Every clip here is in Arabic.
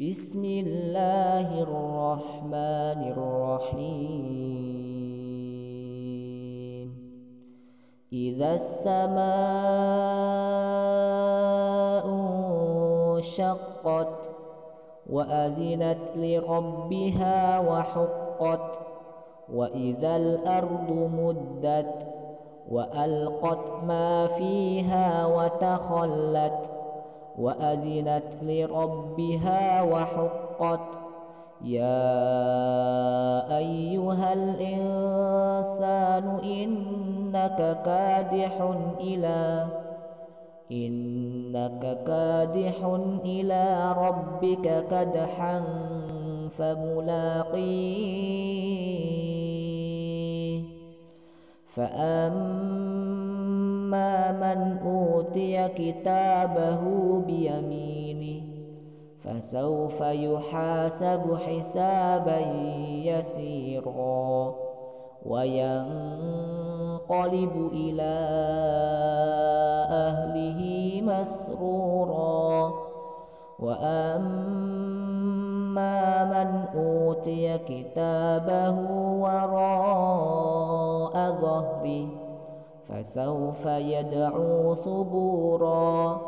بسم الله الرحمن الرحيم. إذا السماء انشقت وأذنت لربها وحقت وإذا الأرض مدت وألقت ما فيها وتخلت وأذنت لربها وحقت يا أيها الإنسان إنك كادح إلى إنك كادح إلى ربك كدحا فملاقيه فأما من أوتي كتابه بيمينه فسوف يحاسب حسابا يسيرا وينقلب إلى أهله مسرورا وأما من أوتي كتابه وراء ظهره فسوف يدعو ثبورا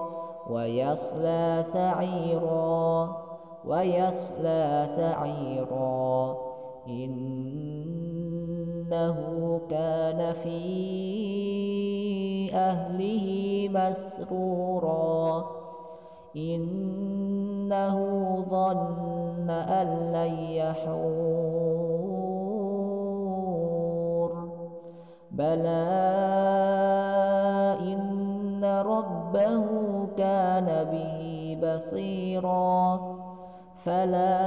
ويصلى سعيرا ويصلى سعيرا إنه كان في أهله مسرورا إنه ظن أن لن يحور بلى ربه كان به بصيرا. فلا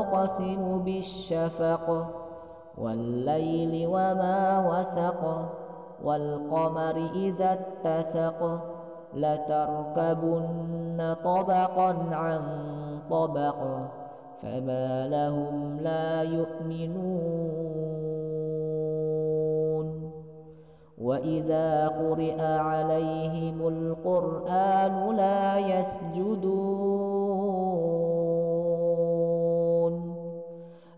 أقسم بالشفق والليل وما وسق والقمر إذا اتسق لتركبن طبقا عن طبق فما لهم لا يؤمنون. وإذا قرئ عليهم القرآن لا يسجدون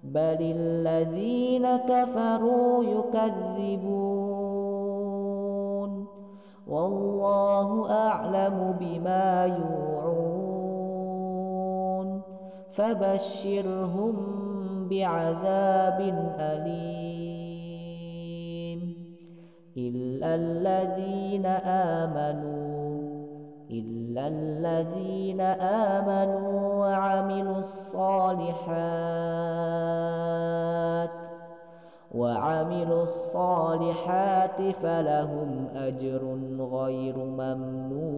بل الذين كفروا يكذبون والله أعلم بما يوعون فبشرهم بعذاب أليم إلا الذين آمنوا إلا الذين آمنوا وعملوا الصالحات وعملوا الصالحات فلهم أجر غير ممنون.